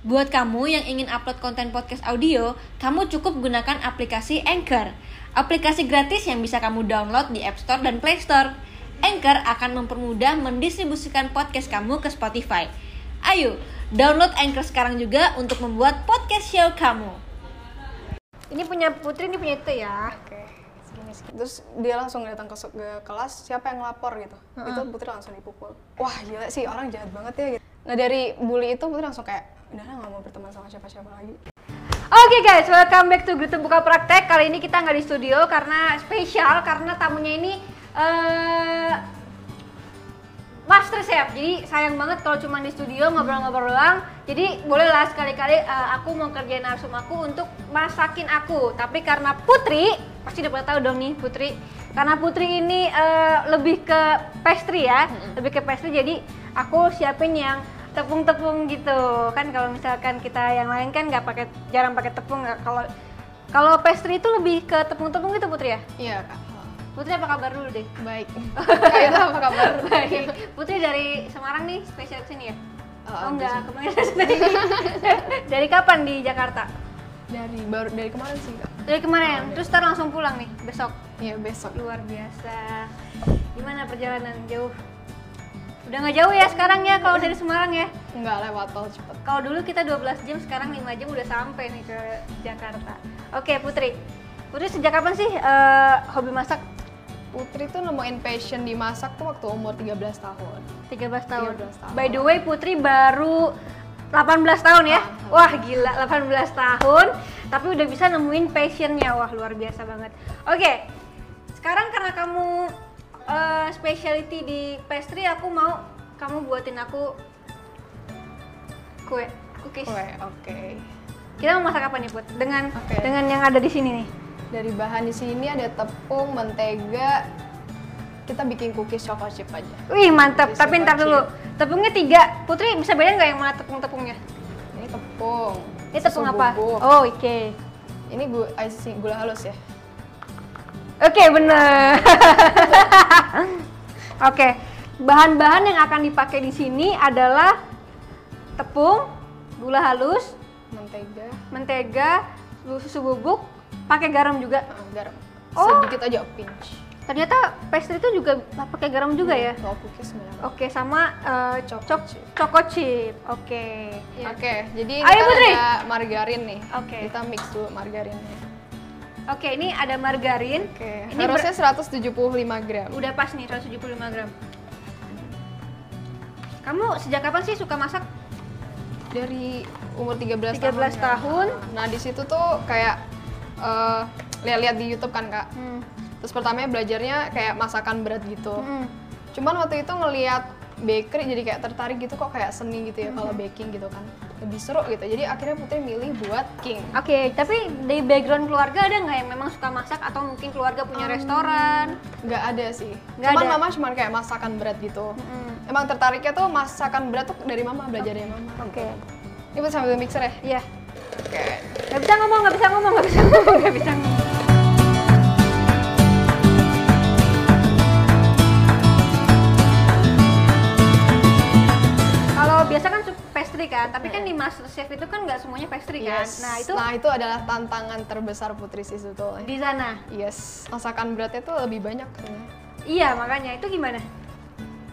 Buat kamu yang ingin upload konten podcast audio, kamu cukup gunakan aplikasi Anchor. Aplikasi gratis yang bisa kamu download di App Store dan Play Store. Anchor akan mempermudah mendistribusikan podcast kamu ke Spotify. Ayo, download Anchor sekarang juga untuk membuat podcast show kamu. Ini punya Putri, ini punya itu ya. Oke. Terus dia langsung datang ke, ke kelas, siapa yang lapor gitu. Itu Putri langsung dipukul. Wah gila sih, orang jahat banget ya gitu. Nah dari bully itu Putri langsung kayak, udah lah gak mau berteman sama siapa-siapa lagi. Oke guys, welcome back to Grutu Buka Praktek. Kali ini kita nggak di studio karena spesial karena tamunya ini eh Master Chef. Jadi sayang banget kalau cuma di studio ngobrol-ngobrol doang. Jadi bolehlah sekali-kali eh, aku mau kerjain narsum aku untuk masakin aku. Tapi karena Putri, pasti udah pada tahu dong nih Putri. Karena Putri ini eh, lebih ke pastry ya, lebih ke pastry. Jadi aku siapin yang tepung-tepung gitu. Kan kalau misalkan kita yang lain kan nggak pakai jarang pakai tepung. Kalau kalau pastry itu lebih ke tepung-tepung gitu Putri ya? Iya. Kak. Putri apa kabar dulu deh? Baik. Itu apa kabar? baik. Putri dari Semarang nih spesial ke sini ya? Oh, oh enggak kemarin dari, kapan di Jakarta? Dari baru dari kemarin sih kak. dari kemarin. Terus ntar langsung pulang nih besok? Iya besok. luar biasa. Gimana perjalanan? Jauh udah nggak jauh ya sekarang ya kalau dari Semarang ya Nggak lewat tol cepet. Kalau dulu kita 12 jam, sekarang 5 jam udah sampai nih ke Jakarta. Oke, Putri. Putri sejak kapan sih eh, hobi masak? Putri tuh nemuin passion di masak tuh waktu umur 13 tahun. 13 tahun. 13 tahun. By the way, Putri baru 18 tahun ya. Wah, gila 18 tahun tapi udah bisa nemuin passionnya. Wah, luar biasa banget. Oke. Sekarang karena kamu eh, specialty di pastry, aku mau kamu buatin aku kue, cookies. Kue, oke. Kita mau masak apa nih, Put? Dengan Oke. dengan yang ada di sini nih. Dari bahan di sini ada tepung, mentega. Kita bikin cookies chocolate chip aja. Wih, mantap. Tapi ntar dulu. Tepungnya tiga. Putri bisa bedain nggak yang mana tepung-tepungnya? Ini tepung. Ini tepung susu apa? bubuk. Oh, oke. Ini gula, icing, gula halus ya. Oke, bener. oke. Bahan-bahan yang akan dipakai di sini adalah tepung, gula halus, Mentega, mentega, susu bubuk, pakai garam juga. ah, garam. Oh. Sedikit aja pinch. Ternyata pastry itu juga pakai garam juga ya. Cookies banyak. Oke, sama eh, Choco cok chip. choco chip. Oke. Oke, jadi ini Ayo, kan Putri. ada margarin nih. Oke. Kita mix dulu margarinnya. Oke, ini ada margarin. Oke, Ini harusnya 175 gram. Udah pas nih 175 gram. Kamu sejak kapan sih suka masak? Dari umur 13, 13 tahun. ya. tahun. Nah, di situ tuh kayak eh, lihat-lihat di YouTube kan, Kak. Hmm. Terus pertamanya belajarnya kayak masakan berat gitu. Mm-mm. Cuman waktu itu ngelihat bakery jadi kayak tertarik gitu kok kayak seni gitu ya kalau baking gitu kan. Lebih seru gitu. Jadi akhirnya Putri milih buat king. Oke, tapi dari background keluarga ada nggak yang memang suka masak atau mungkin keluarga punya restoran? Nggak ada sih. Nggak cuman ada? mama cuman kayak masakan berat gitu. Mm-mm. Emang tertariknya tuh masakan berat tuh dari mama, belajar dari mama. Oke. Ini buat sambil mixer ya? Iya. Oke. Nggak bisa ngomong, nggak bisa ngomong, nggak bisa ngomong, nggak bisa ngomong. Semuanya pastry kan. Yes. Nah itu Nah, itu adalah tantangan terbesar Putri sih sebetulnya. di sana. Yes, masakan beratnya tuh lebih banyak sebenarnya. Iya makanya itu gimana?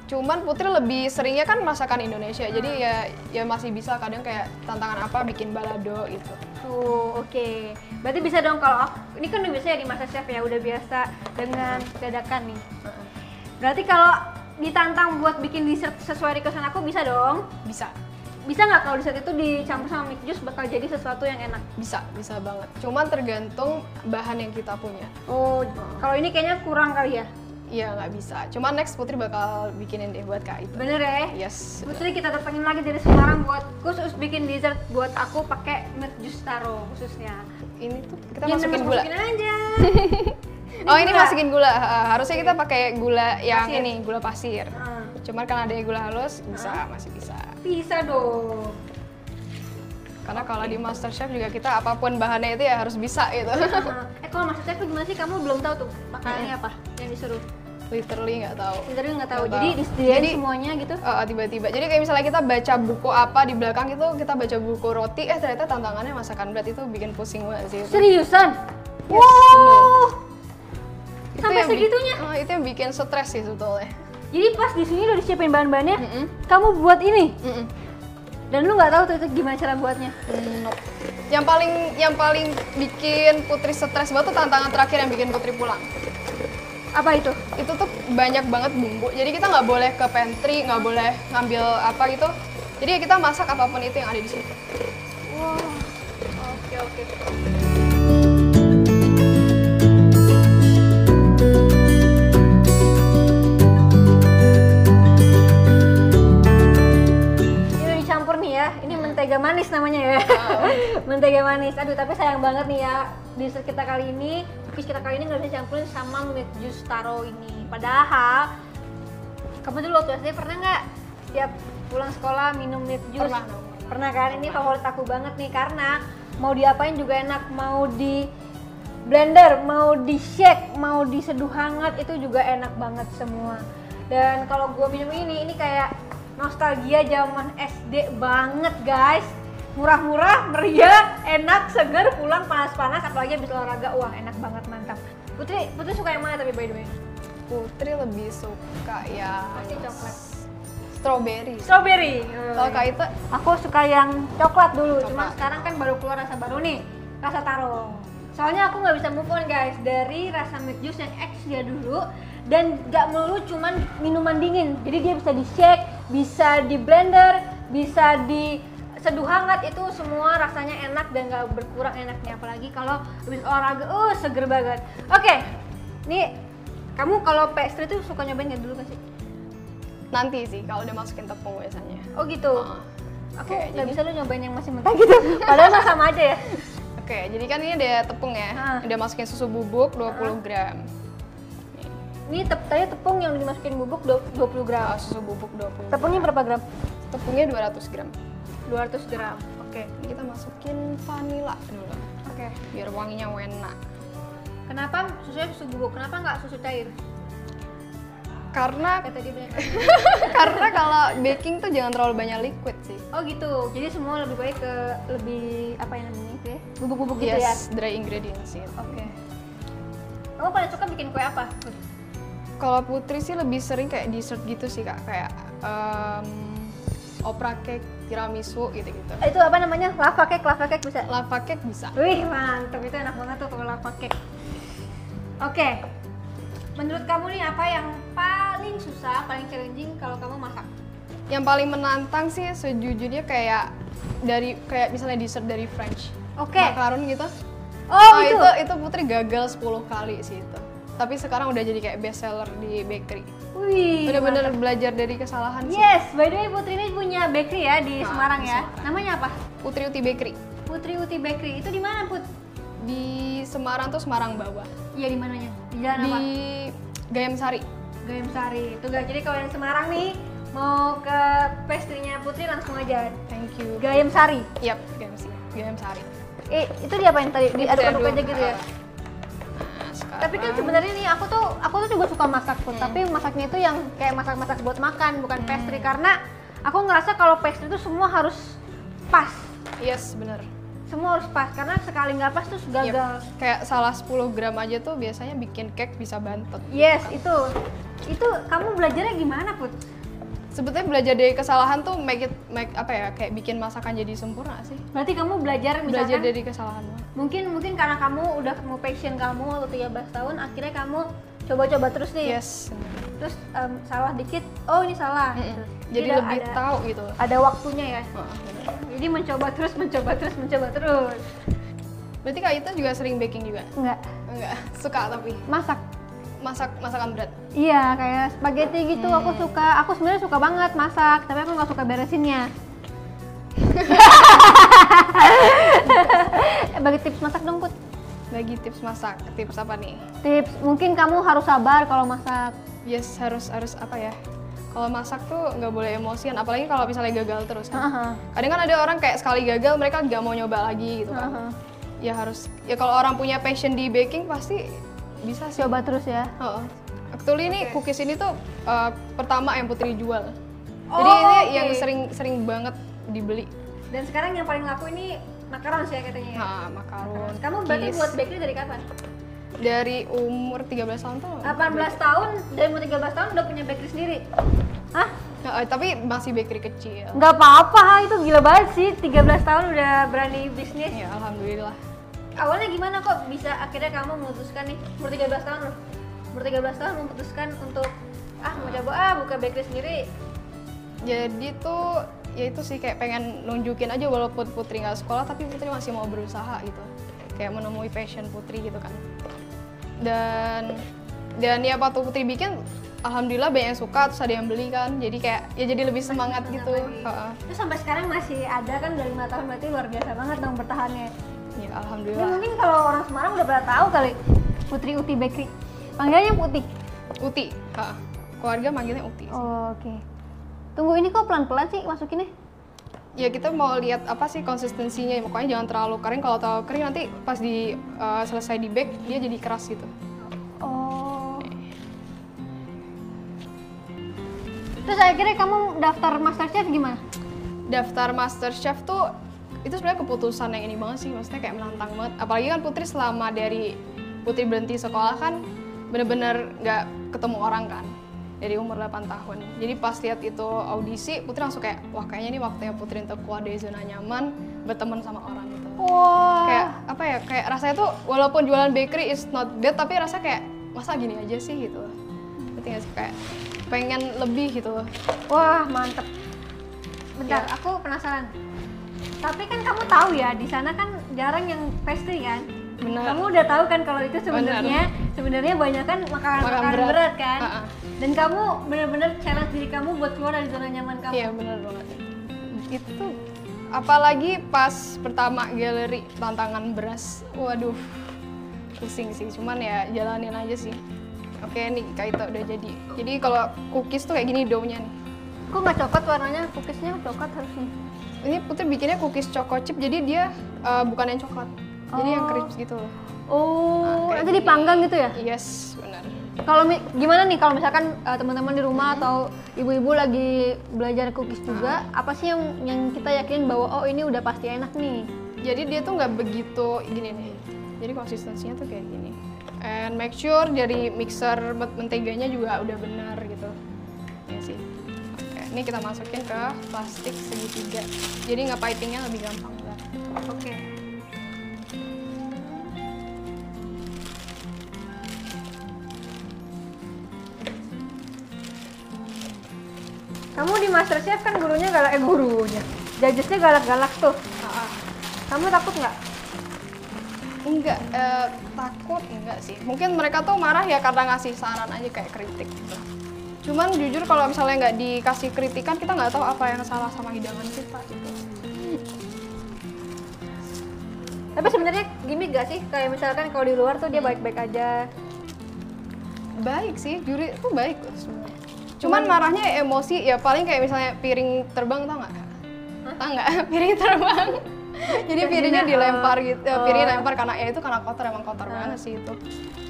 Cuman Putri lebih seringnya kan masakan Indonesia, jadi ya ya masih bisa kadang kayak tantangan apa bikin balado gitu. Tuh, oke. Berarti bisa dong kalau aku, ini kan udah biasa ya di Master Chef ya, udah biasa dengan dadakan nih. Berarti kalau ditantang buat bikin dessert sesuai requestan aku bisa dong. Bisa, Bisa nggak kalau dessert itu dicampur sama mixed juice bakal jadi sesuatu yang enak? bisa, bisa banget. Cuman tergantung bahan yang kita punya. Oh, kalau ini kayaknya kurang kali ya. Iya nggak bisa. Cuman next Putri bakal bikinin deh buat kak itu. Bener ya? Yes. Putri kita datengin lagi dari Semarang buat khusus bikin dessert buat aku pakai milk juice taro khususnya. Ini tuh kita Ya, masukin mas- gula. Masukin aja. oh ini gula. masukin gula. Ha, Harusnya kita pakai gula yang Pasir. ini gula pasir. Ah, Cuman karena ada gula halus bisa masih bisa. Bisa dong. Karena kalau di MasterChef juga kita apa pun bahannya itu ya harus bisa gitu. Ah, eh kalau maksudnya tuh gimana sih? Kamu belum tahu tuh makanannya apa yang disuruh? literally nggak tahu Sebenarnya nggak tahu. Jadi disediain Jadi- semuanya gitu. Uh, tiba-tiba. Jadi kayak misalnya kita baca buku apa di belakang itu kita baca buku roti, eh ternyata tantangannya masakan berat itu bikin pusing banget sih. Itu. Seriusan? Yes, wow. Itu Sampai bi- segitunya? Oh, itu yang bikin stres sih sebetulnya. Jadi pas di sini udah disiapin bahan-bahannya, Mm-mm. kamu buat ini Mm-mm. dan lu nggak tahu tuh itu gimana cara buatnya. Mm, nope. Yang paling yang paling bikin Putri stres banget tuh tantangan terakhir yang bikin Putri pulang. Apa itu? Itu tuh banyak banget bumbu. Jadi kita nggak boleh ke pantry, nggak boleh ngambil apa gitu. Jadi kita masak apa pun itu yang ada di sini. Wow. Oke oke. Ini mentega manis namanya ya. mentega manis. Aduh, tapi sayang banget nih ya. Dessert kita kali ini, cookies kita kali ini nggak bisa campurin sama milk juice taro ini. Padahal kamu dulu waktu SD pernah nggak tiap pulang sekolah minum milk juice? Pernah. Pernah kan? Ini favorit aku banget nih karena mau diapain juga enak. Mau di blender, mau di shake, mau diseduh hangat itu juga enak banget semua. Dan kalau gue minum ini, ini kayak nostalgia zaman SD banget guys. Murah-murah, meriah, enak, segar, pulang panas-panas, apalagi habis olahraga, wah enak banget, mantap. Putri, Putri suka yang mana tapi by the way? Putri lebih suka yang Pasti coklat. strawberry. Strawberry. Kalau Kak itu Aku suka yang coklat dulu, Coklat. cuma sekarang kan baru keluar rasa baru nih, rasa taro. Soalnya aku nggak bisa move on guys dari rasa milk juice yang X dia dulu dan nggak melulu cuman minuman dingin. Jadi dia bisa di shake, bisa di blender, bisa di seduh hangat itu semua rasanya enak dan nggak berkurang enaknya apalagi kalau habis olahraga, uh seger banget. Oke, nih kamu kalau pastry tuh suka nyobain nggak dulu nggak sih? nanti sih kalau udah masukin tepung biasanya. Oh gitu. Ah. Aku Oke, nggak jadi- bisa lu nyobain yang masih mentah gitu. Padahal sama aja ya. Oke, jadi kan ini ada tepung ya. Ah. Udah masukin susu bubuk 20 gram. Ini tep tadi tepung yang dimasukin bubuk du- 20 gram. Ah, susu bubuk 20. Tepungnya berapa gram? Tepungnya 200 gram. 200 gram. Oke. Ini kita masukin vanila dulu. Oke. Biar wanginya enak. Kenapa susunya susu bubuk? Kenapa nggak susu cair? Karena tadi karena kalau baking tuh jangan terlalu banyak liquid sih. Oh gitu. Jadi semua lebih baik ke lebih apa yang namanya itu ya? Bubuk-bubuk gitu ya. yes, dry ingredients sih. Oke. Kamu pada suka bikin kue apa? Kalau Putri sih lebih sering kayak dessert gitu sih kak, kayak em, opera cake, tiramisu gitu-gitu. Itu apa namanya? Lava cake, lava cake bisa. Lava cake bisa. Wih mantep itu enak banget tuh kalau lava cake. Oke, menurut kamu nih apa yang paling susah, paling challenging kalau kamu masak? Yang paling menantang sih sejujurnya kayak dari kayak misalnya dessert dari French. Oke. Makaron gitu. Oh, Oh, gitu. itu itu Putri gagal 10 kali sih itu. Tapi sekarang udah jadi kayak best seller di bakery. Wih. Bener-bener belajar dari kesalahan sih. Yes, by the way Putri ini punya bakery ya di Nah, Semarang ya. Semarang. Namanya apa? Putri Uti Bakery. Putri Uti Bakery. Itu di mana Put? Di Semarang tuh Semarang bawah. Iya di mananya? Di jalan Di apa? Gayam Sari. Gayam Sari. Itu guys. Jadi kalau yang Semarang nih mau ke pastry-nya Putri langsung aja. Thank you. Gayam Sari. Yap, Gayam Sari. Gayam Sari. Eh, itu diapain tadi? Diaduk-aduk Diaduk. aja gitu ya? Tapi kan sebenarnya nih aku tuh aku tuh juga suka masak pun, Hmm. tapi masaknya itu yang kayak masak-masak buat makan, bukan pastry karena aku ngerasa kalau pastry itu semua harus pas. Yes, bener. Semua harus pas karena sekali nggak pas tuh Yep. gagal. Kayak salah 10 gram aja tuh biasanya bikin cake bisa bantet. Yes, itu. Itu kamu belajarnya gimana, Put? Sebetulnya belajar dari kesalahan tuh make it make apa ya kayak bikin masakan jadi sempurna sih. Berarti kamu belajar misalkan Belajar dari kesalahan. mungkin mungkin karena kamu udah mau passion kamu waktu 13 tahun, akhirnya kamu coba-coba terus nih. Yes. Terus em, salah dikit, oh ini salah. Mm-mm. gitu. Jadi Tidak lebih ada, tahu gitu. Ada waktunya ya. Bener. Jadi mencoba terus, mencoba terus, mencoba terus. Berarti Kak Ita juga sering baking juga? Enggak, Enggak, suka tapi masak. Masak masakan berat. Iya, kayak spaghetti gitu aku suka. Aku sebenarnya suka banget masak, tapi aku nggak suka beresinnya. Bagi tips masak dong, Put. Bagi tips masak, tips apa nih? Tips, mungkin kamu harus sabar kalau masak. Yes, harus harus apa ya? Kalau masak tuh nggak boleh emosian, apalagi kalau misalnya gagal terus kan. Aha, Kadang kan ada orang kayak sekali gagal mereka nggak mau nyoba lagi gitu kan. aha. Ya harus, ya kalau orang punya passion di baking pasti bisa sih. Coba terus ya. Heeh. Actually ini Oke. cookies ini tuh uh, pertama yang Putri jual. Oh, Jadi ini oke. yang sering sering banget dibeli. Dan sekarang yang paling laku ini makaron sih ya katanya. ya? Nah, makaron. Kamu berarti buat bakery dari kapan? dari umur 13 tahun tuh. 18 tahun, dari umur 13 tahun udah punya bakery sendiri? Hah? Nah, tapi masih bakery kecil. Nggak apa-apa, itu gila banget sih 13 tahun udah berani bisnis Ya, alhamdulillah. Awalnya gimana kok bisa akhirnya kamu memutuskan nih, umur 13 tahun loh Umur 13 tahun memutuskan untuk ah mau coba ah buka bakery sendiri Jadi tuh ya itu sih kayak pengen nunjukin aja walaupun Putri nggak sekolah tapi Putri masih mau berusaha gitu. Kayak menemui passion Putri gitu kan. Dan dan ya waktu Putri bikin alhamdulillah banyak yang suka terus ada yang beli kan. Jadi kayak ya jadi lebih semangat gitu. lagi. Heeh. Terus sampai sekarang masih ada kan udah lima tahun berarti luar biasa banget dong bertahannya Ya Ya alhamdulillah. mungkin kalau orang Semarang udah pada tahu kali Putri Uti Bakery Panggilannya Putih? Uti, heeh. Keluarga manggilnya Uti. Oh, Oke Tunggu ini kok pelan-pelan sih masukinnya? Ya kita mau lihat apa sih konsistensinya. Pokoknya jangan terlalu kering. Kalau terlalu kering nanti pas di eh, selesai di bake dia jadi keras gitu. Oh Terus akhirnya kamu daftar Masterchef gimana? daftar master chef tuh itu sebenarnya keputusan yang ini banget sih maksudnya kayak menantang banget. Apalagi kan Putri selama dari Putri berhenti sekolah kan bener-bener nggak ketemu orang kan dari umur 8 tahun. Jadi pas lihat itu audisi Putri langsung kayak wah kayaknya ini waktunya Putri untuk keluar dari zona nyaman berteman sama orang gitu. Wah. Kayak apa ya kayak rasanya tuh walaupun jualan bakery is not bad tapi rasa kayak masa gini aja sih gitu. Ngerti nggak sih? Kayak pengen lebih gitu loh. Wah, mantep. Bentar, Ya. aku penasaran. Tapi kan kamu tahu ya, di sana kan jarang yang pastry kan? benar Kamu udah tahu kan kalau itu sebenarnya sebenarnya banyak kan makanan Makan makanan berat. berat, kan? Ha-ha. Dan kamu bener-bener challenge diri kamu buat keluar dari zona nyaman kamu. Iya benar banget. Itu tuh apalagi pas pertama galeri tantangan beras, waduh pusing sih. Cuman ya jalanin aja sih. Oke nih Kaito udah jadi. Jadi kalau cookies tuh kayak gini doughnya nih. Kok nggak coklat warnanya? Cookiesnya coklat harusnya. Ini Putri bikinnya cookies choco chip, jadi dia eh, bukan yang coklat. Jadi yang Oh. crisp gitu loh. Oh, kayak nanti gini. dipanggang gitu ya? Yes, benar. Kalau gimana nih kalau misalkan uh, teman-teman di rumah atau ibu-ibu lagi belajar cookies juga, apa sih yang yang kita yakin bahwa oh ini udah pasti enak nih? Jadi dia tuh nggak begitu gini nih. Jadi konsistensinya tuh kayak gini. And make sure dari mixer men- menteganya juga udah benar ini kita masukin ke plastik segitiga. Jadi nggak pipingnya lebih gampang. Oke. Kamu di MasterChef kan gurunya galak eh gurunya. Judgesnya galak-galak tuh. Kamu takut nggak? Enggak, eh, takut enggak sih. Mungkin mereka tuh marah ya karena ngasih saran aja kayak kritik gitu. Cuman jujur kalau misalnya nggak dikasih kritikan kita nggak tahu apa yang salah sama hidangan kita gitu. Tapi sebenarnya gimmick gak sih? Kayak misalkan kalau di luar tuh dia baik-baik aja. Baik sih, juri itu baik sebenarnya. Cuman marahnya emosi ya paling kayak misalnya piring terbang tau nggak? Tau nggak? piring terbang. Jadi piringnya dilempar oh. gitu, eh, Oh. piringnya dilempar karena ya itu karena kotor emang kotor banget sih itu.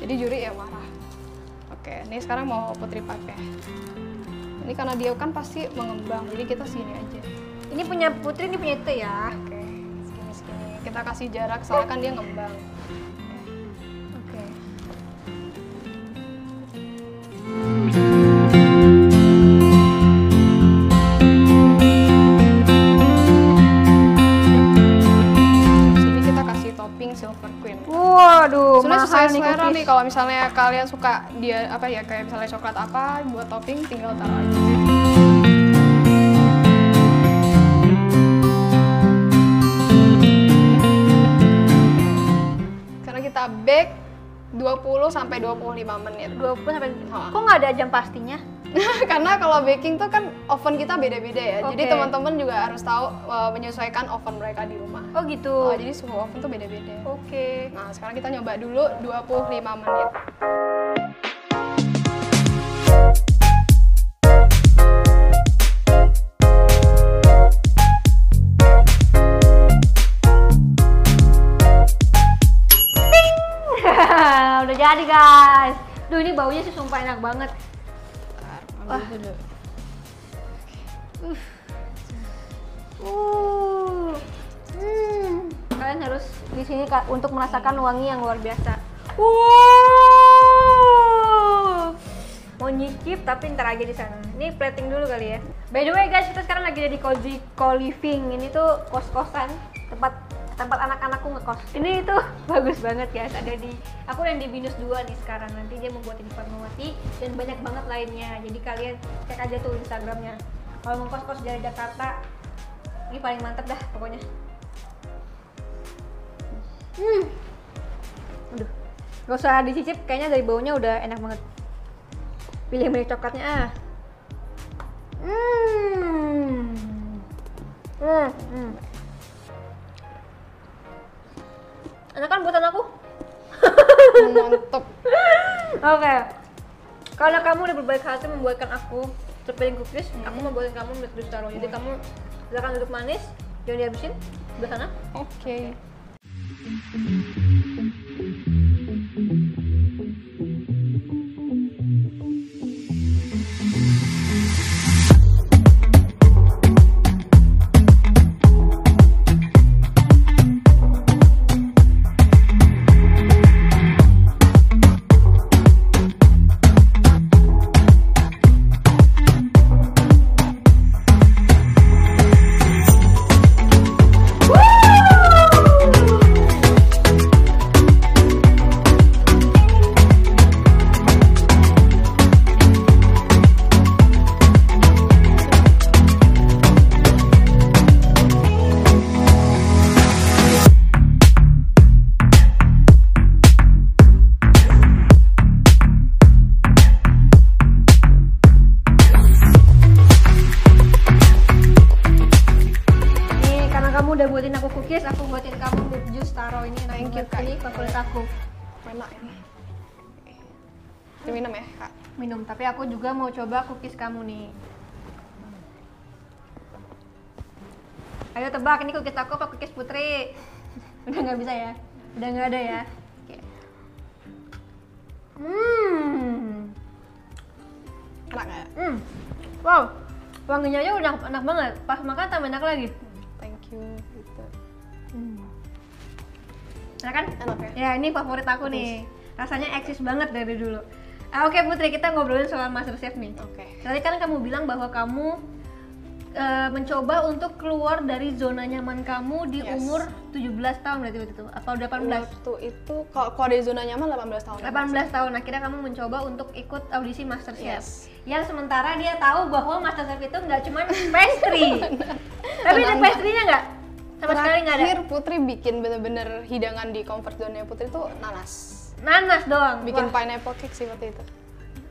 Jadi juri ya marah. Oke, ini sekarang mau putri pakai. Ini karena dia kan pasti mengembang, jadi kita sini aja. Ini punya Putri, ini punya itu ya. Oke, segini segini. Kita kasih jarak soalnya kan dia ngembang. Oke. Nih selera nih kalau misalnya kalian suka dia apa ya kayak misalnya coklat apa buat topping tinggal taruh aja. Karena kita bake 20 sampai 25 menit. 20 sampai. Kok nggak ada jam pastinya? Karena kalau baking tuh kan oven kita beda-beda ya. Jadi Oke. teman-teman juga harus tahu uh, menyesuaikan oven mereka di rumah. Oh gitu. Oh, jadi suhu oven tuh beda-beda. Oke. Nah, sekarang kita nyoba dulu 25 menit. Udah jadi guys. Duh ini baunya sih sumpah enak banget. Wah. dulu. Uh. Hmm. Kalian harus di sini untuk merasakan wangi yang luar biasa. Wow. Mau nyicip tapi ntar aja di sana. Ini plating dulu kali ya. By the way guys, kita sekarang lagi ada di Cozy Co-Living. Ini tuh kos-kosan tempat tempat anak-anakku ngekos. Ini tuh bagus banget guys. Ada di aku yang di Binus 2 nih sekarang. Nanti dia membuat di Fatmawati dan banyak banget lainnya. Jadi kalian cek aja tuh Instagramnya. Kalau mau kos-kos dari Jakarta, ini paling mantep dah pokoknya. Hmm. Aduh. Gak usah dicicip, kayaknya dari baunya udah enak banget. Pilih milih coklatnya ah. Hmm. Hmm. hmm. Enak kan buatan aku? Mantep. Oke. Karena kamu udah berbaik hati membuatkan aku terpiring cookies, aku membuatkan kamu milk bistaro. Jadi kamu silakan duduk manis, jangan dihabisin. Sebelah sana. Oke. Nih aku juga mau coba cookies kamu nih. Ayo tebak, ini cookies aku apa cookies Putri? Udah nggak bisa ya? Udah nggak ada ya? Oke. Hmm. Enak nggak? Hmm. Wow. Wanginya aja udah enak banget. Pas makan tambah enak lagi. Thank you. Gitu. Enak kan? Enak ya? Ya, ini favorit aku nih. Rasanya eksis banget dari dulu. Ah, Oke Putri, kita ngobrolin soal Masterchef nih. Oke. Tadi kan kamu bilang bahwa kamu eh, mencoba untuk keluar dari zona nyaman kamu di Yes. umur 17 tahun berarti waktu itu atau 18? Waktu itu kalau kalau dari zona nyaman 18 tahun. 18 tahun akhirnya kamu mencoba untuk ikut audisi Masterchef. Yes. Yang sementara dia tahu bahwa Masterchef itu nggak cuma pastry. Tapi ada pastry-nya nggak? Sama sekali nggak ada. Terakhir Putri bikin bener-bener hidangan di comfort zone Putri itu nanas. Nanas doang. Bikin Wah. pineapple cake sih waktu itu.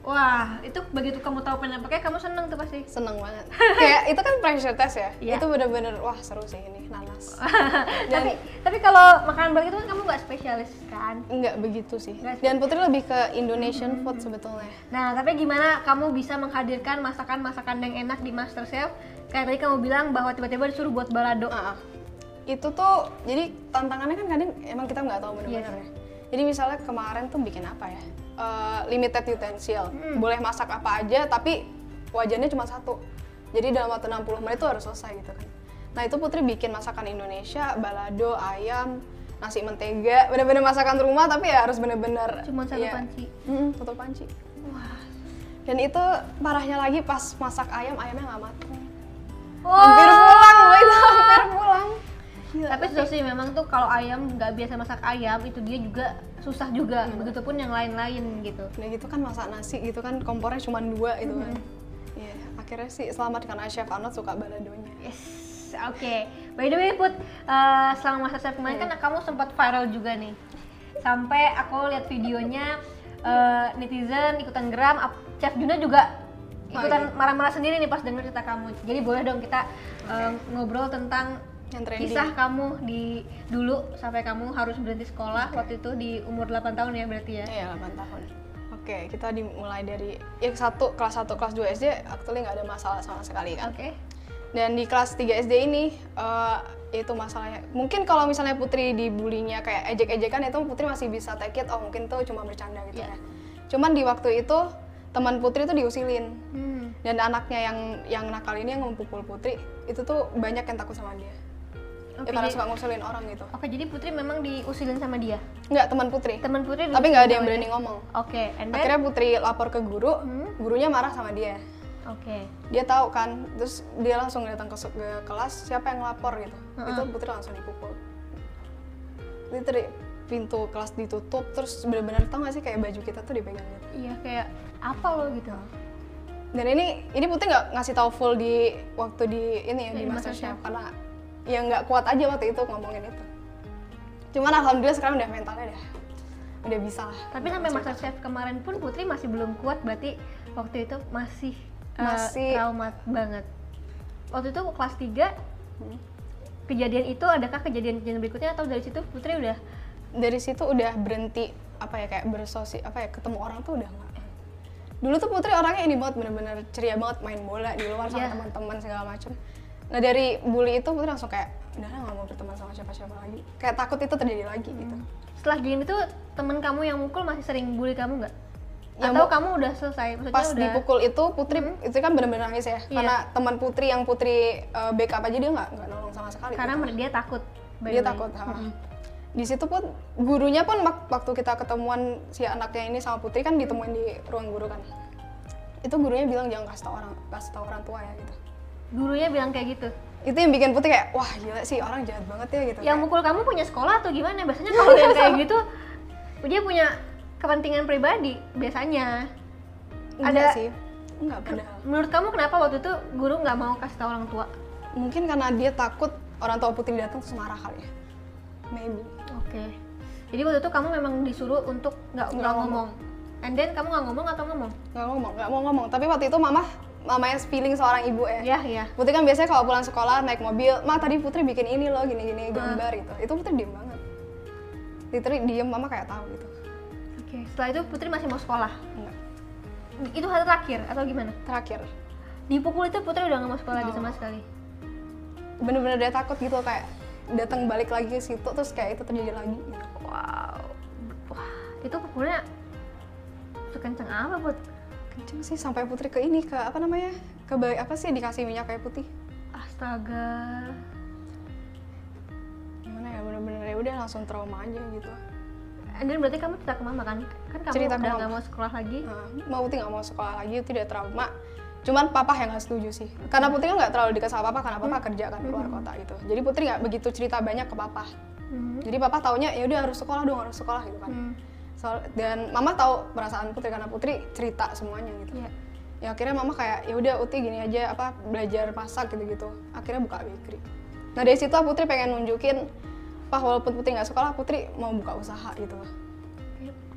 Wah, itu begitu kamu tahu pineapple cake kamu seneng tuh pasti. Seneng banget. Kayak itu kan pressure test ya. Iya. Itu bener-bener wah seru sih ini nanas. tapi tapi kalau makanan berat itu kan kamu nggak spesialis kan? Enggak begitu sih. Nggak Dan Putri lebih ke Indonesian food sebetulnya. Nah, tapi gimana kamu bisa menghadirkan masakan-masakan yang enak di MasterChef? Kayak tadi kamu bilang bahwa tiba-tiba disuruh buat balado. Ah, ah. Itu tuh jadi tantangannya kan kadang emang kita nggak tahu bener-bener Yes. ya. Jadi misalnya kemarin tuh bikin apa ya? Eh, limited utensil. Hmm. Boleh masak apa aja tapi wajannya cuma satu. Jadi dalam waktu 60 menit tuh harus selesai gitu kan. Nah, itu Putri bikin masakan Indonesia, balado, ayam, nasi mentega, bener-bener masakan rumah tapi ya harus bener-bener Cuma satu iya. panci. Mm-mm, satu panci. Wah. Dan itu parahnya lagi pas masak ayam, ayamnya nggak matang. Hampir pulang loh itu, hampir pulang. Gila. Tapi susah sih memang tuh kalau ayam nggak biasa masak ayam itu dia juga susah juga. Hmm. Begitupun yang lain-lain gitu. Udah gitu kan masak nasi gitu kan kompornya cuma dua gitu kan. Iya, akhirnya sih selamat karena Chef Arnold suka baladonya. Yes, oke. By the way, Put, eh, selama masa chef kemarin kan Hmm. kamu sempat viral juga nih. Sampai aku lihat videonya eh, netizen ikutan geram, Chef Juna juga Oh, ikutan iya. marah-marah sendiri nih pas denger cerita kamu. Jadi boleh dong kita eh, ngobrol tentang Yang kisah kamu di dulu sampai kamu harus berhenti sekolah waktu itu di umur 8 tahun ya berarti ya. Iya, 8 tahun. Oke, kita dimulai dari ya satu kelas 1 kelas 2 SD actually nggak ada masalah sama sekali kan. Oke. Dan di kelas 3 SD ini eh, itu masalahnya. Mungkin kalau misalnya Putri dibulinya kayak ejek-ejekan itu Putri masih bisa take it oh mungkin tuh cuma bercanda gitu Iya. ya. cuman di waktu itu teman Putri tuh diusilin Hmm. dan anaknya yang yang nakal ini yang mempukul Putri itu tuh banyak yang takut sama dia Oke, ya karena jadi- suka ngusilin orang gitu Oke, jadi Putri memang diusilin sama dia. nggak teman Putri Teman Putri tapi nggak ada yang berani dia. ngomong Oke, and then akhirnya Putri lapor ke guru Hmm. gurunya marah sama dia Oke. dia tahu kan terus dia langsung datang ke, ke kelas siapa yang lapor gitu Heeh. itu Putri langsung dipukul dari pintu kelas ditutup terus benar-benar tau gak sih kayak baju kita tuh dipegang gitu Iya, kayak apa lo gitu. dan ini ini Putri nggak ngasih tahu full di waktu di ini ya Di di Masterchef. Masterchef karena ya nggak kuat aja waktu itu ngomongin itu. Cuman alhamdulillah sekarang udah mentalnya udah udah bisa lah. Tapi sampai masa chef kemarin pun Putri masih belum kuat, berarti waktu itu masih uh, Masih- trauma banget. Waktu itu kelas 3 Hmm. kejadian itu adakah kejadian-kejadian berikutnya atau dari situ Putri udah? Dari situ udah berhenti apa ya kayak bersosi apa ya ketemu orang tuh udah nggak. Dulu tuh Putri orangnya ini banget bener-bener ceria banget main bola di luar sama Iya. teman-teman segala macem nah dari bully itu Putri langsung kayak udah nggak mau berteman sama siapa-siapa lagi kayak takut itu terjadi lagi gitu setelah game itu temen kamu yang mukul masih sering bully kamu nggak? Yang Atau mu- kamu udah selesai? Maksudnya pas udah dipukul itu Putri itu kan bener-bener nangis ya Iya. karena teman Putri yang Putri uh, backup aja dia nggak nggak nolong sama sekali karena gitu. dia takut. dia takut ha. Mm-mm. di situ pun gurunya pun wak- waktu kita ketemuan si anaknya ini sama Putri kan ditemuin di ruang guru kan itu gurunya bilang jangan kasih tau orang kasih tau orang tua ya gitu Gurunya bilang kayak gitu. itu yang bikin Putri kayak wah gila sih orang jahat banget ya gitu Yang Kayak, mukul kamu punya sekolah atau gimana? Biasanya kalau yang kayak gitu dia punya kepentingan pribadi biasanya. enggak ada- sih enggak padahal Menurut kamu kenapa waktu itu guru nggak mau kasih tahu orang tua? mungkin karena dia takut orang tua Putri datang terus marah kali ya maybe Oke. Jadi waktu itu kamu memang disuruh untuk nggak ngomong. ngomong. And then kamu nggak ngomong atau ngomong? nggak ngomong nggak mau ngomong tapi waktu itu mama mamanya feeling seorang ibu ya Iya iya. Putri kan biasanya kalau pulang sekolah naik mobil, ma tadi Putri bikin ini loh gini-gini Ah. gambar gitu. Itu Putri diem banget. Putri diem, mama kayak tahu gitu. Oke. Setelah itu Putri masih mau sekolah. Enggak. Itu hari terakhir atau gimana? Terakhir, Dipukul itu Putri udah nggak mau sekolah lagi sama sekali. bener-bener dia takut gitu kayak datang balik lagi ke situ terus kayak itu terjadi lagi. Gitu. Wow. Wah, itu pukulnya sekenceng apa, Put? Kenceng sih sampai Putri ke ini ke apa namanya ke bayi apa sih dikasih minyak kayak putih. Astaga. Gimana ya bener-bener ya udah langsung trauma aja gitu. And then berarti kamu cerita ke mama kan? Kan kamu Cerita udah nggak mau sekolah lagi. Nah, mau Putri nggak mau sekolah lagi itu tidak trauma. Cuman papa yang nggak setuju sih. Karena Putri kan nggak terlalu dekat sama papa karena papa kerja kan keluar kota gitu. Jadi Putri nggak begitu cerita banyak ke papa. Hmm. Jadi papa taunya ya udah harus sekolah dong harus sekolah gitu kan. Hmm. Soal- dan mama tahu perasaan Putri karena Putri cerita semuanya gitu. Iya. Ya akhirnya mama kayak ya udah Uti gini aja apa belajar masak gitu-gitu. Akhirnya buka bakery. Nah dari situ Putri pengen nunjukin, Pak walaupun Putri nggak sekolah, Putri mau buka usaha gitu loh.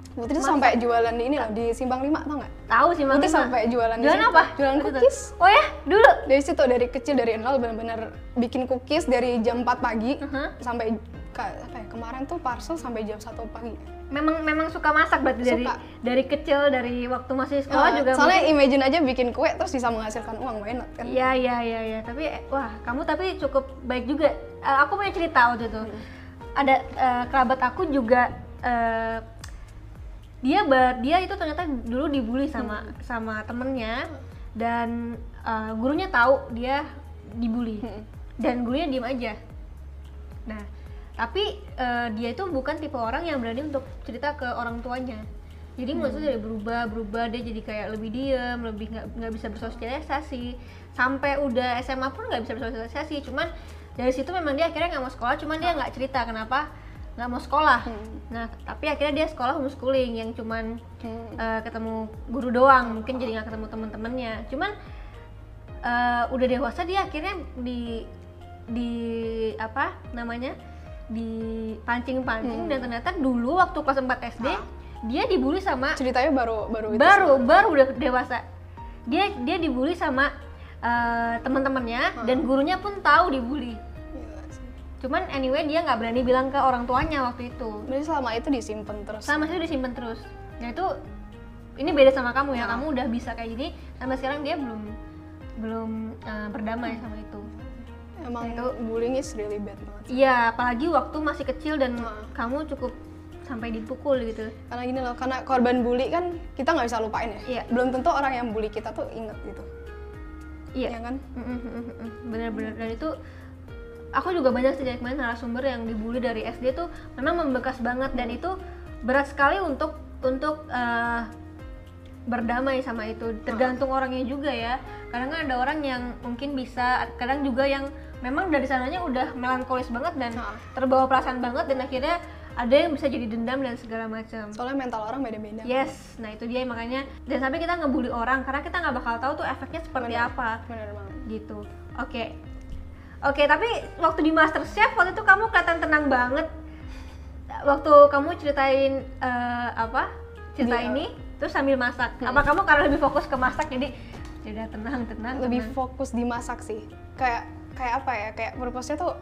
Putri tuh sampai jualan di ini loh di Simpang Lima tau nggak? Tahu sih Putri sampai jualan di Jualan apa? Jualan cookies. Oh ya, dulu. Dari situ dari kecil dari nol bener-bener bikin cookies dari jam 4 pagi Uh-huh. sampai ka- apa ya, kemarin tuh parcel sampai jam 1 pagi. Memang memang suka masak berarti dari Suka. dari kecil dari waktu masih sekolah Eh, juga. soalnya imagine aja bikin kue terus bisa menghasilkan uang not kan Iya iya iya iya. Tapi eh, wah kamu tapi cukup baik juga. Eh, aku punya cerita waktu itu. Ada eh, kerabat aku juga eh, dia ber, dia itu ternyata dulu dibully sama sama temennya dan eh, gurunya tahu dia dibully Hmm. dan gurunya diem aja. Nah tapi eh, dia itu bukan tipe orang yang berani untuk cerita ke orang tuanya. Jadi maksudnya dari berubah berubah dia jadi kayak lebih diem, lebih nggak nggak bisa bersosialisasi. Sampai udah SMA pun nggak bisa bersosialisasi. Cuman dari situ memang dia akhirnya nggak mau sekolah. Cuman dia nggak cerita kenapa nggak mau sekolah. Nah tapi akhirnya dia sekolah homeschooling yang cuman Hmm. eh, ketemu guru doang. Mungkin jadi nggak ketemu teman-temannya. Cuman eh, udah dewasa dia akhirnya di di apa namanya dipancing-pancing dan ternyata dulu waktu kelas 4 SD Hah? dia dibully sama ceritanya baru baru itu baru baru udah dewasa. Dia dia dibully sama eh, teman-temannya dan gurunya pun tahu dibully. Sih. cuman anyway dia nggak berani bilang ke orang tuanya waktu itu. Berarti selama itu disimpan terus. Sama sih disimpan terus. Nah itu ini beda sama kamu ya. Nah. kamu udah bisa kayak gini sampai sekarang dia belum belum eh, berdamai sama itu. Emang Itu- bullying is really bad iya apalagi waktu masih kecil dan Nah. kamu cukup sampai dipukul gitu. Karena gini loh karena korban bully kan kita nggak bisa lupain ya. Iya. belum tentu orang yang bully kita tuh inget gitu. Iya. Ya kan? Bener-bener dan itu aku juga banyak sih dari kemarin narasumber yang dibully dari SD tuh memang membekas banget. Dan itu berat sekali untuk untuk eh, berdamai sama itu. Tergantung orangnya juga ya. Kadang kan ada orang yang mungkin bisa kadang juga yang memang dari sananya udah melankolis banget dan Ha. terbawa perasaan banget dan akhirnya ada yang bisa jadi dendam dan segala macam. Soalnya mental orang beda-beda. Yes nah itu dia makanya. Dan sampai kita ngebully orang karena kita nggak bakal tahu tuh efeknya seperti Bener. apa. Bener banget. Gitu. Oke. Oke tapi waktu di master chef waktu itu kamu kelihatan tenang banget. Waktu kamu ceritain eh, apa? Cerita ini terus sambil masak. Apa kamu karena lebih fokus ke masak jadi sudah tenang tenang lebih tenang. fokus di masak sih. Kayak kayak apa ya kayak purpose-nya tuh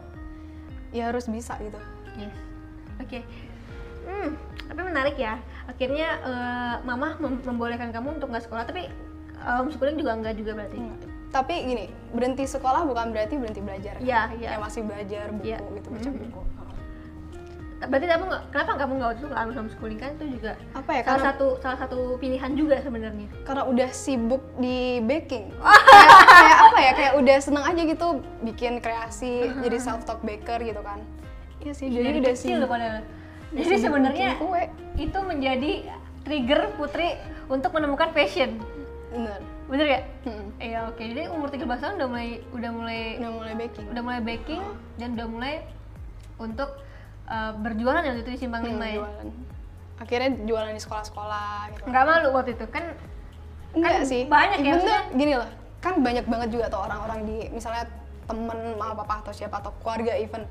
ya harus bisa gitu. Yes. Oke. Hmm tapi menarik ya. Akhirnya eh, mama mem- membolehkan kamu untuk nggak sekolah tapi eh, homeschooling juga enggak juga berarti? Tapi gini berhenti sekolah bukan berarti berhenti belajar. Iya, iya. Kayak masih belajar buku Iya. gitu baca Mhm. buku. Berarti kamu nggak kenapa kamu nggak waktu itu nggak homeschooling? Kan itu juga apa ya salah karena satu salah satu pilihan juga sebenarnya. karena udah sibuk di baking. kayak, kayak apa ya kayak udah seneng aja gitu bikin kreasi jadi self taught baker gitu kan. Iya sih jadi dari udah padahal. Jadi sebenarnya itu menjadi trigger Putri untuk menemukan passion. Bener. Bener ya? Hmm. iya oke. Jadi umur 13 tahun udah mulai udah mulai udah mulai baking. Udah mulai baking dan udah mulai untuk uh, berjualan ya waktu itu di simpang Hmm, lima ya? jualan. Akhirnya jualan di sekolah-sekolah gitu. Nggak malu waktu itu? Kan enggak kan sih. banyak ya, maksudnya- gini loh kan banyak banget juga tuh orang-orang di misalnya temen mama papa atau siapa atau keluarga even.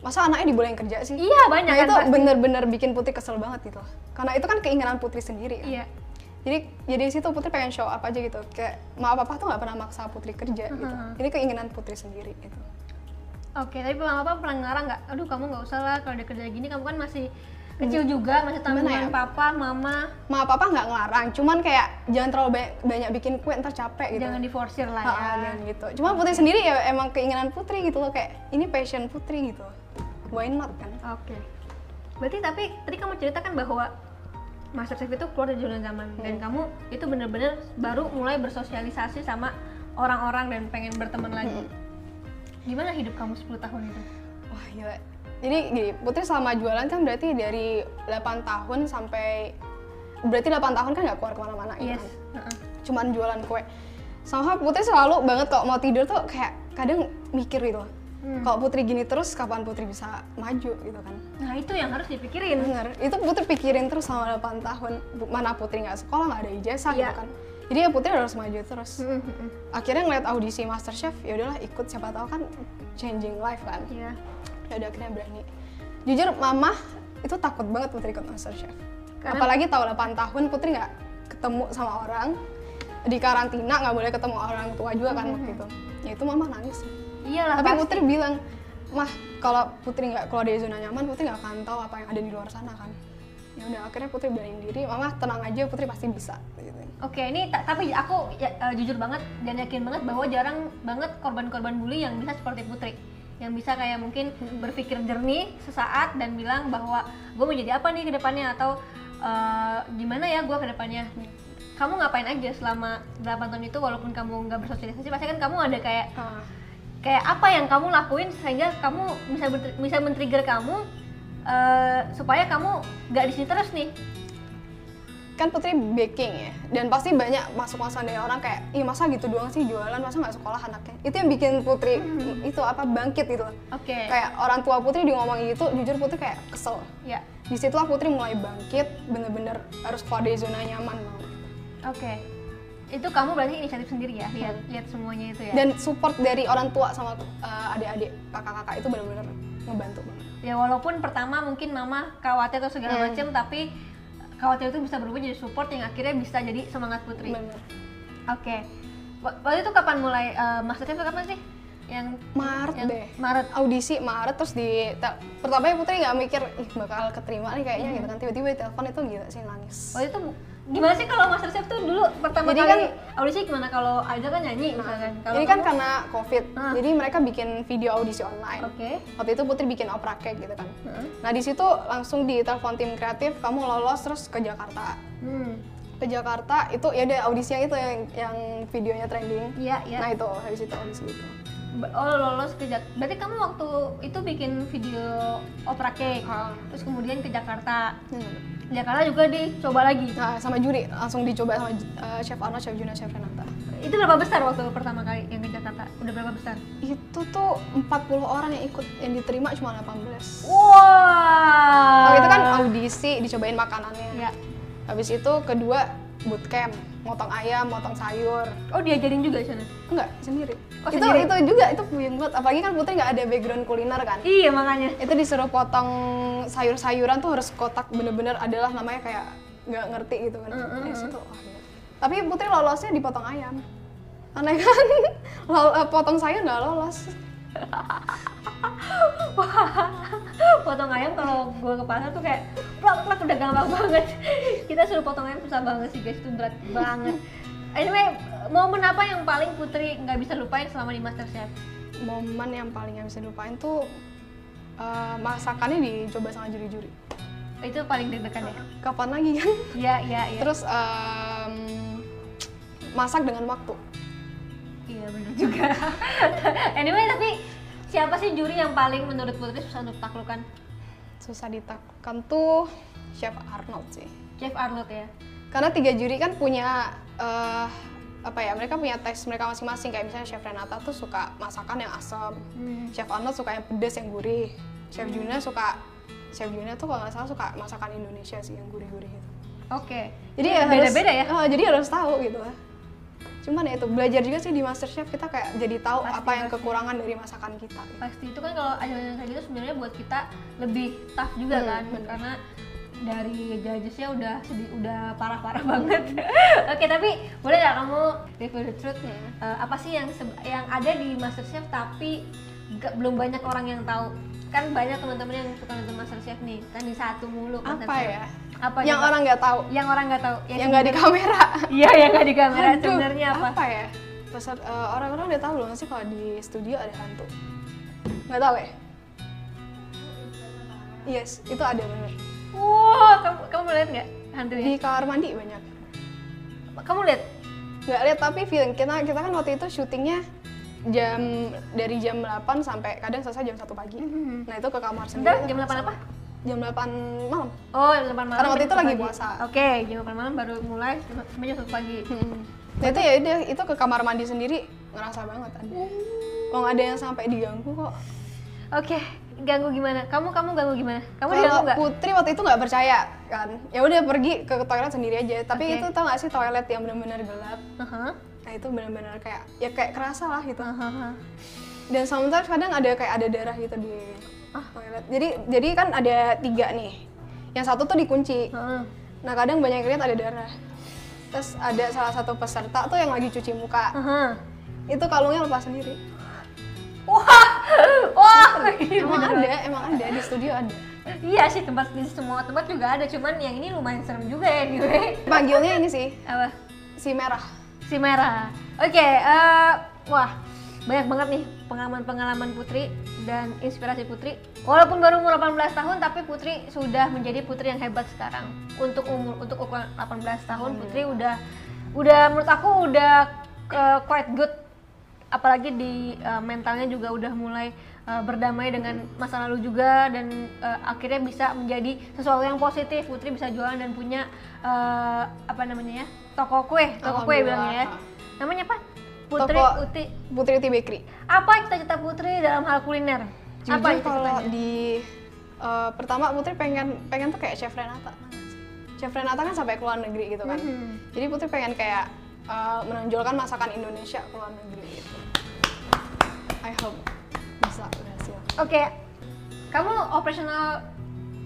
Masa anaknya dibolehin kerja sih? Iya banyak nah kan itu bener-bener bikin putri kesel banget gitu. Karena itu kan keinginan putri sendiri kan. iya. Jadi jadi di situ putri pengen show up aja gitu. Kayak mama papa tuh nggak pernah maksa putri kerja gitu. Mhm. ini keinginan putri sendiri gitu. Oke tapi mama papa pernah ngarang nggak? Aduh kamu nggak usah lah kalau dia kerja gini kamu kan masih kecil juga masih tanggungan ya? papa mama mama papa nggak ngelarang cuman kayak jangan terlalu banyak, banyak bikin kue ntar capek gitu jangan diforsir lah Ha, ya jangan gitu cuma putri sendiri ya emang keinginan putri gitu loh kayak ini passion putri gitu why not kan Oke. Berarti tapi tadi kamu ceritakan bahwa Master Chef itu keluar dari zona zaman dan Hmm. kamu itu bener-bener baru mulai bersosialisasi sama orang-orang dan pengen berteman lagi. Hmm. Gimana hidup kamu 10 tahun itu? wah gila jadi gini putri selama jualan kan berarti dari 8 tahun sampai berarti 8 tahun kan nggak keluar ke mana-mana gitu Yes. kan. Heeh. cuman jualan kue sama putri selalu banget kalau mau tidur tuh kayak kadang mikir gitu Hmm. kalau putri gini terus kapan putri bisa maju gitu kan Nah itu yang harus dipikirin. bener itu putri pikirin terus selama 8 tahun mana putri nggak sekolah nggak ada ijazah Iya. gitu kan jadi ya putri harus maju terus Mm, mm, mm. akhirnya ngeliat audisi MasterChef ya udahlah ikut siapa tahu kan changing life kan Iya. Ya udah akhirnya berani. Jujur mama itu takut banget putri ikut MasterChef Karena- apalagi tahu 8 tahun putri nggak ketemu sama orang. Di karantina nggak boleh ketemu orang tua juga kan waktu itu. Ya itu mama nangis. Iyalah tapi pasti. putri bilang mah kalau putri nggak keluar dari zona nyaman putri nggak akan tahu apa yang ada di luar sana kan. Ya udah akhirnya putri berani diri. Mama tenang aja putri pasti bisa gitu. Oke, ini ta- tapi aku ya, eh, jujur banget dan yakin banget bahwa jarang banget korban-korban bully yang bisa seperti Putri. Yang bisa kayak mungkin berpikir jernih sesaat dan bilang bahwa gue mau jadi apa nih ke depannya atau eh, gimana ya gue ke depannya. Kamu ngapain aja selama 8 tahun itu walaupun kamu nggak bersosialisasi pasti kan kamu ada kayak Ah, kayak apa yang kamu lakuin sehingga kamu bisa bisa men-trigger kamu eh, supaya kamu nggak di sini terus nih. Kan putri baking ya dan pasti banyak masuk masukan dari orang kayak ih masa gitu doang sih jualan masa nggak sekolah anaknya itu yang bikin putri itu apa bangkit gitu loh Oke. kayak orang tua putri di ngomongin gitu jujur putri kayak kesel Ya. di situlah putri mulai bangkit bener-bener harus keluar dari zona nyaman mau Oke. Itu kamu berarti inisiatif sendiri ya, lihat lihat semuanya itu ya. dan support dari orang tua sama uh, adik-adik kakak-kakak itu bener-bener ngebantu banget ya walaupun pertama mungkin mama khawatir atau segala Hmm. macam tapi khawatir itu bisa berubah jadi support yang akhirnya bisa jadi semangat putri. Oke. Wa- Waktu itu kapan mulai uh, masterchef itu kapan sih? Yang Maret yang deh Maret. audisi Maret terus di te- pertamanya Putri nggak mikir ih bakal keterima nih kayaknya gitu kan tiba-tiba telepon itu gila sih nangis Waktu itu gimana sih kalau Master Chef tuh dulu pertama Jadi kali kan- audisi gimana kalau Aida kan nyanyi misalkan. Kalau ini kan kamu- karena covid Ah. jadi mereka bikin video audisi online Oke. waktu itu Putri bikin opera cake gitu kan Heeh. nah di situ langsung ditelepon tim kreatif kamu lolos terus ke Jakarta Hmm. ke Jakarta itu ya ada audisinya itu yang yang videonya trending Iya, iya. nah itu habis itu audisi itu Oh lolos ke Jak- Berarti kamu waktu itu bikin video opera cake. Ah. Terus kemudian ke Jakarta. Hmm. Jakarta juga dicoba lagi. nah sama juri langsung dicoba sama uh, chef Arnold chef Juna chef Renata Itu berapa besar waktu pertama kali yang ke Jakarta? Udah berapa besar? itu tuh 40 orang yang ikut yang diterima cuma 18 Wah. Oh, itu kan audisi dicobain makanannya Ya. habis itu kedua bootcamp motong ayam motong sayur Oh diajarin juga di sana. enggak sendiri Oh, itu sendiri? itu juga itu puyeng banget apalagi kan Putri nggak ada background kuliner kan Iya makanya. itu disuruh potong sayur-sayuran tuh harus kotak bener-bener adalah namanya kayak nggak ngerti gitu kan Mm, mm, Dari mm. situ, wah, gila. tapi Putri lolosnya dipotong ayam aneh kan Lol- eh, potong sayur nggak lolos potong ayam kalau gue ke pasar tuh kayak plak plak udah gampang banget. Kita suruh potong ayam susah banget sih guys, itu berat banget. Anyway, momen apa yang paling Putri nggak bisa lupain selama di MasterChef? momen yang paling nggak bisa dilupain tuh eh, masakannya dicoba sama juri-juri Itu paling deg-degan ya? kapan lagi kan Iya, iya, iya. terus em, masak dengan waktu Iya benar juga. anyway, tapi siapa sih juri yang paling menurut Putri susah untuk taklukkan? susah ditaklukkan tuh chef Arnold sih Chef Arnold ya. karena tiga juri kan punya eh, apa ya mereka punya tes mereka masing-masing kayak misalnya chef Renata tuh suka masakan yang asam Hmm. chef Arnold suka yang pedas yang gurih chef Juna suka chef Juna tuh kalau nggak salah suka masakan Indonesia sih yang gurih-gurih gitu Oke. jadi ya harus- beda-beda ya. eh, jadi harus tahu gitu cuman ya itu belajar juga sih di MasterChef kita kayak jadi tahu Pasti, apa yang pasti. kekurangan dari masakan kita gitu. pasti itu kan kalau ajaran kayak gitu sebenarnya buat kita lebih tough juga Hmm, kan bener. karena dari judgesnya udah sedih udah parah-parah banget. Oke tapi boleh nggak kamu reveal the truth? Hmm. Eh, apa sih yang yang ada di MasterChef tapi nggak- belum banyak orang yang tahu? Kan banyak teman-teman yang suka nonton MasterChef nih kan di satu mulu apa MasterChef. ya? Apa yang orang nggak tahu. yang orang nggak tahu. Yang nggak di kamera. Iya yang nggak di kamera sebenarnya apa? ya? Peser, eh, orang-orang udah tahu belum sih kalau di studio ada hantu? Nggak tahu ya? Yes itu ada bener Wow, kamu kamu lihat nggak hantunya? di kamar mandi banyak Kamu lihat? nggak lihat tapi feeling kita kita kan waktu itu syutingnya jam dari jam 8 sampai kadang selesai jam 1 pagi Mhm. nah itu ke kamar sendiri jam 8 apa? jam 8 malam Oh, jam 8 malam. Karena waktu itu 1 lagi pagi. puasa. Oke, jam 8 malam baru mulai sampai jam 1 pagi. Hmm. Nah itu ya dia itu ke kamar mandi sendiri ngerasa banget ada. Oh nggak ada yang sampai diganggu kok. Oke, ganggu gimana? Kamu kamu ganggu gimana? Kamu diganggu nggak? Putri waktu itu nggak percaya kan, ya udah pergi ke toilet sendiri aja. Tapi Oke. itu tau gak sih toilet yang benar-benar gelap. Aha, Nah itu benar-benar kayak ya kayak kerasa lah gitu. aha, aha. Dan sometimes kadang ada kayak ada darah gitu di Ah. toilet. Jadi jadi kan ada tiga nih. Yang satu tuh dikunci. Aha. Nah kadang banyak yang lihat ada darah. Terus ada salah satu peserta tuh yang lagi cuci muka. Aha. Itu kalungnya lepas sendiri. Wah, wah, Emang bener ada, emang ada di studio ada. Iya sih tempat di semua tempat juga ada, cuman yang ini lumayan serem juga ya anyway. Panggilnya ini sih Apa? si merah. Si merah. Oke, eh, wah banyak banget nih pengalaman-pengalaman Putri dan inspirasi Putri. Walaupun baru umur 18 tahun, tapi Putri sudah menjadi putri yang hebat sekarang. Untuk umur untuk ukuran 18 tahun, Putri udah udah menurut aku udah eh, quite good. Apalagi di eh, mentalnya juga udah mulai eh, berdamai dengan masa lalu juga dan eh, akhirnya bisa menjadi sesuatu yang positif. Putri bisa jualan dan punya eh, apa namanya ya toko kue, toko kue bilangnya ya. Namanya apa? Putri Toko- Uti. Putri Uti Bakery. Apa cita-cita Putri dalam hal kuliner? Jujur apa kalau di eh, pertama Putri pengen pengen tuh kayak Chef Renata. Chef Renata kan sampai ke luar negeri gitu kan. Mhm. Jadi Putri pengen kayak eh, menonjolkan masakan Indonesia ke luar negeri gitu. I hope bisa berhasil Oke, kamu operasional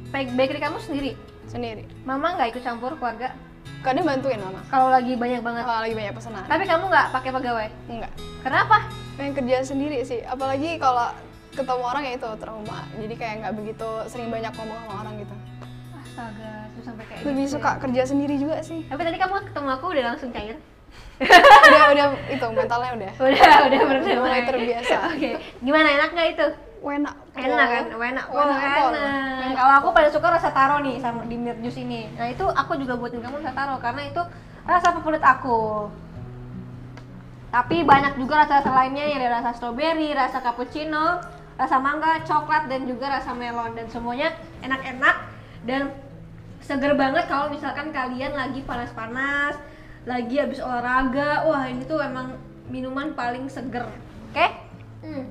bake- bakery kamu sendiri. sendiri. Mama nggak ikut campur keluarga Kadang bantuin mama. kalau lagi banyak banget. Kalau lagi banyak pesanan. Tapi kamu nggak pakai pegawai. Enggak. Kenapa? pengen kerja sendiri sih apalagi kalau ketemu orang ya itu trauma jadi kayak nggak begitu sering banyak ngomong sama orang gitu Astaga, terus sampai kayak lebih gitu suka ya. kerja sendiri juga sih Tapi tadi kamu ketemu aku udah langsung cair. Udah udah itu mentalnya udah udah, udah berdamai. mulai terbiasa. Oke, gimana enak nggak itu? enak Enak kan, enak, Enak enak. Kalau aku paling suka rasa taro nih sama di milk juice ini. Nah itu aku juga buatin kamu rasa taro karena itu rasa favorit aku. Tapi banyak juga rasa-rasa lainnya ya ada rasa strawberry, rasa cappuccino, rasa mangga, coklat dan juga rasa melon dan semuanya enak-enak dan seger banget kalau misalkan kalian lagi panas-panas, lagi habis olahraga. Wah, ini tuh emang minuman paling seger. Oke? Hmm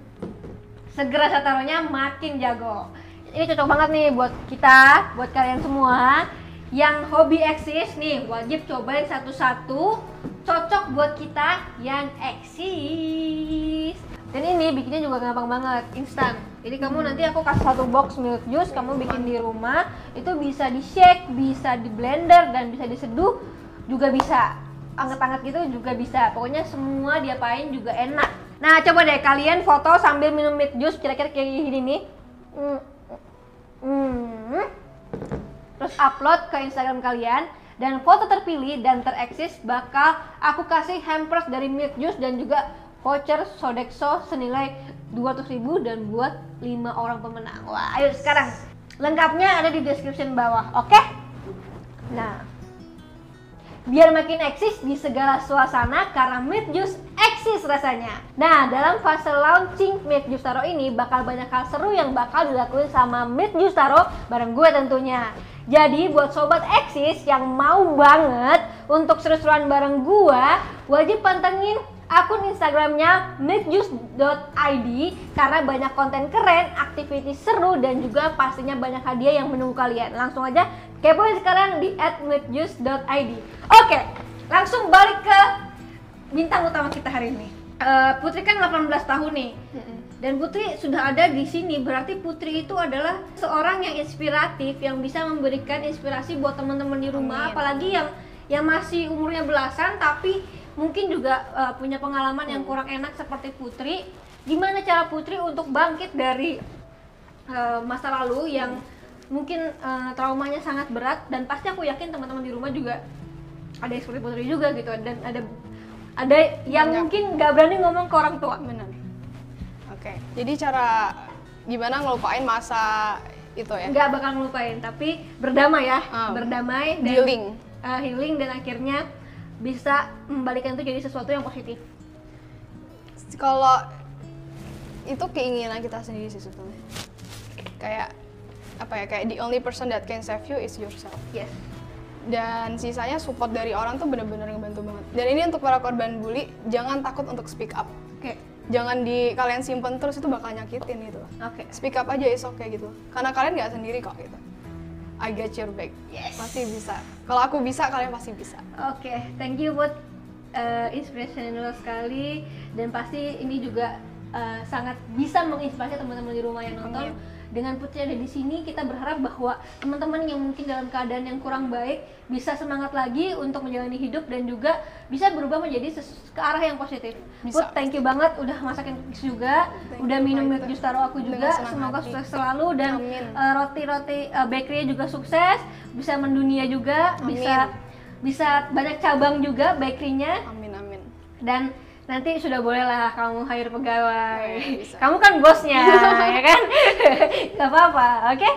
segera rasa taruhnya makin jago. Ini cocok banget nih buat kita, buat kalian semua yang hobi eksis nih wajib cobain satu-satu. Cocok buat kita yang eksis. Dan ini bikinnya juga gampang banget, instan. Jadi kamu nanti aku kasih satu box milk juice, kamu bikin di rumah, itu bisa di shake, bisa di blender dan bisa diseduh juga bisa. Anget-anget gitu juga bisa. Pokoknya semua diapain juga enak. Nah, coba deh kalian foto sambil minum milk juice kira-kira kayak gini nih. Hmm. Hmm. Terus upload ke Instagram kalian dan foto terpilih dan tereksis bakal aku kasih hampers dari milk juice dan juga voucher Sodexo senilai 200.000 dan buat 5 orang pemenang. Wah, ayo sekarang. Lengkapnya ada di description bawah, oke? Nah, biar makin eksis di segala suasana karena Meat Juice eksis rasanya. Nah, dalam fase launching Meat Juice Taro ini bakal banyak hal seru yang bakal dilakuin sama Meat Juice Taro bareng gue tentunya. Jadi buat sobat eksis yang mau banget untuk seru-seruan bareng gue, wajib pantengin akun Instagramnya meatjuice.id karena banyak konten keren, aktiviti seru dan juga pastinya banyak hadiah yang menunggu kalian. Langsung aja kepoin sekarang di @meatjuice.id. Oke, langsung balik ke bintang utama kita hari ini. Eh, Putri kan 18 tahun nih. Dan Putri sudah ada di sini, berarti Putri itu adalah seorang yang inspiratif yang bisa memberikan inspirasi buat teman-teman di rumah, Amin. apalagi yang yang masih umurnya belasan tapi mungkin juga eh, punya pengalaman yang kurang enak seperti Putri. Gimana cara Putri untuk bangkit dari eh, masa lalu yang mungkin eh, traumanya sangat berat dan pasti aku yakin teman-teman di rumah juga ada yang seperti Putri juga gitu dan ada ada yang Banyak. mungkin nggak berani ngomong ke orang tua. benar oke jadi cara gimana ngelupain masa itu ya nggak bakal ngelupain tapi berdamai ya Ah. berdamai dan dealing uh, healing dan akhirnya bisa membalikan itu jadi sesuatu yang positif kalau itu keinginan kita sendiri sih sebetulnya kayak apa ya kayak the only person that can save you is yourself. Yes. Dan sisanya support dari orang tuh bener-bener ngebantu banget. Dan ini untuk para korban bully jangan takut untuk speak up. Oke. Jangan di kalian simpen terus itu bakal nyakitin gitu. Oke. Speak up aja is okay gitu. Karena kalian nggak sendiri kok gitu. I get your back. Yes. pasti bisa. Kalau aku bisa kalian pasti bisa. Oke thank you buat uh, inspirational sekali. Dan pasti ini juga uh, sangat bisa menginspirasi teman-teman di rumah yang nonton. Amin. Dengan Putri ada di sini kita berharap bahwa teman-teman yang mungkin dalam keadaan yang kurang baik bisa semangat lagi untuk menjalani hidup dan juga bisa berubah menjadi ke arah yang positif. Bisa. Put, thank you banget udah masakin cookies juga, Thank udah you, minum milk taro aku juga. senang Semoga hati. sukses selalu dan uh, roti-roti uh, bakery juga sukses, bisa mendunia juga, Amin. bisa bisa banyak cabang juga bakerynya amin amin dan nanti sudah boleh lah kamu hire pegawai. Oh, bisa. Kamu kan bosnya, ya kan? Gak apa-apa, oke?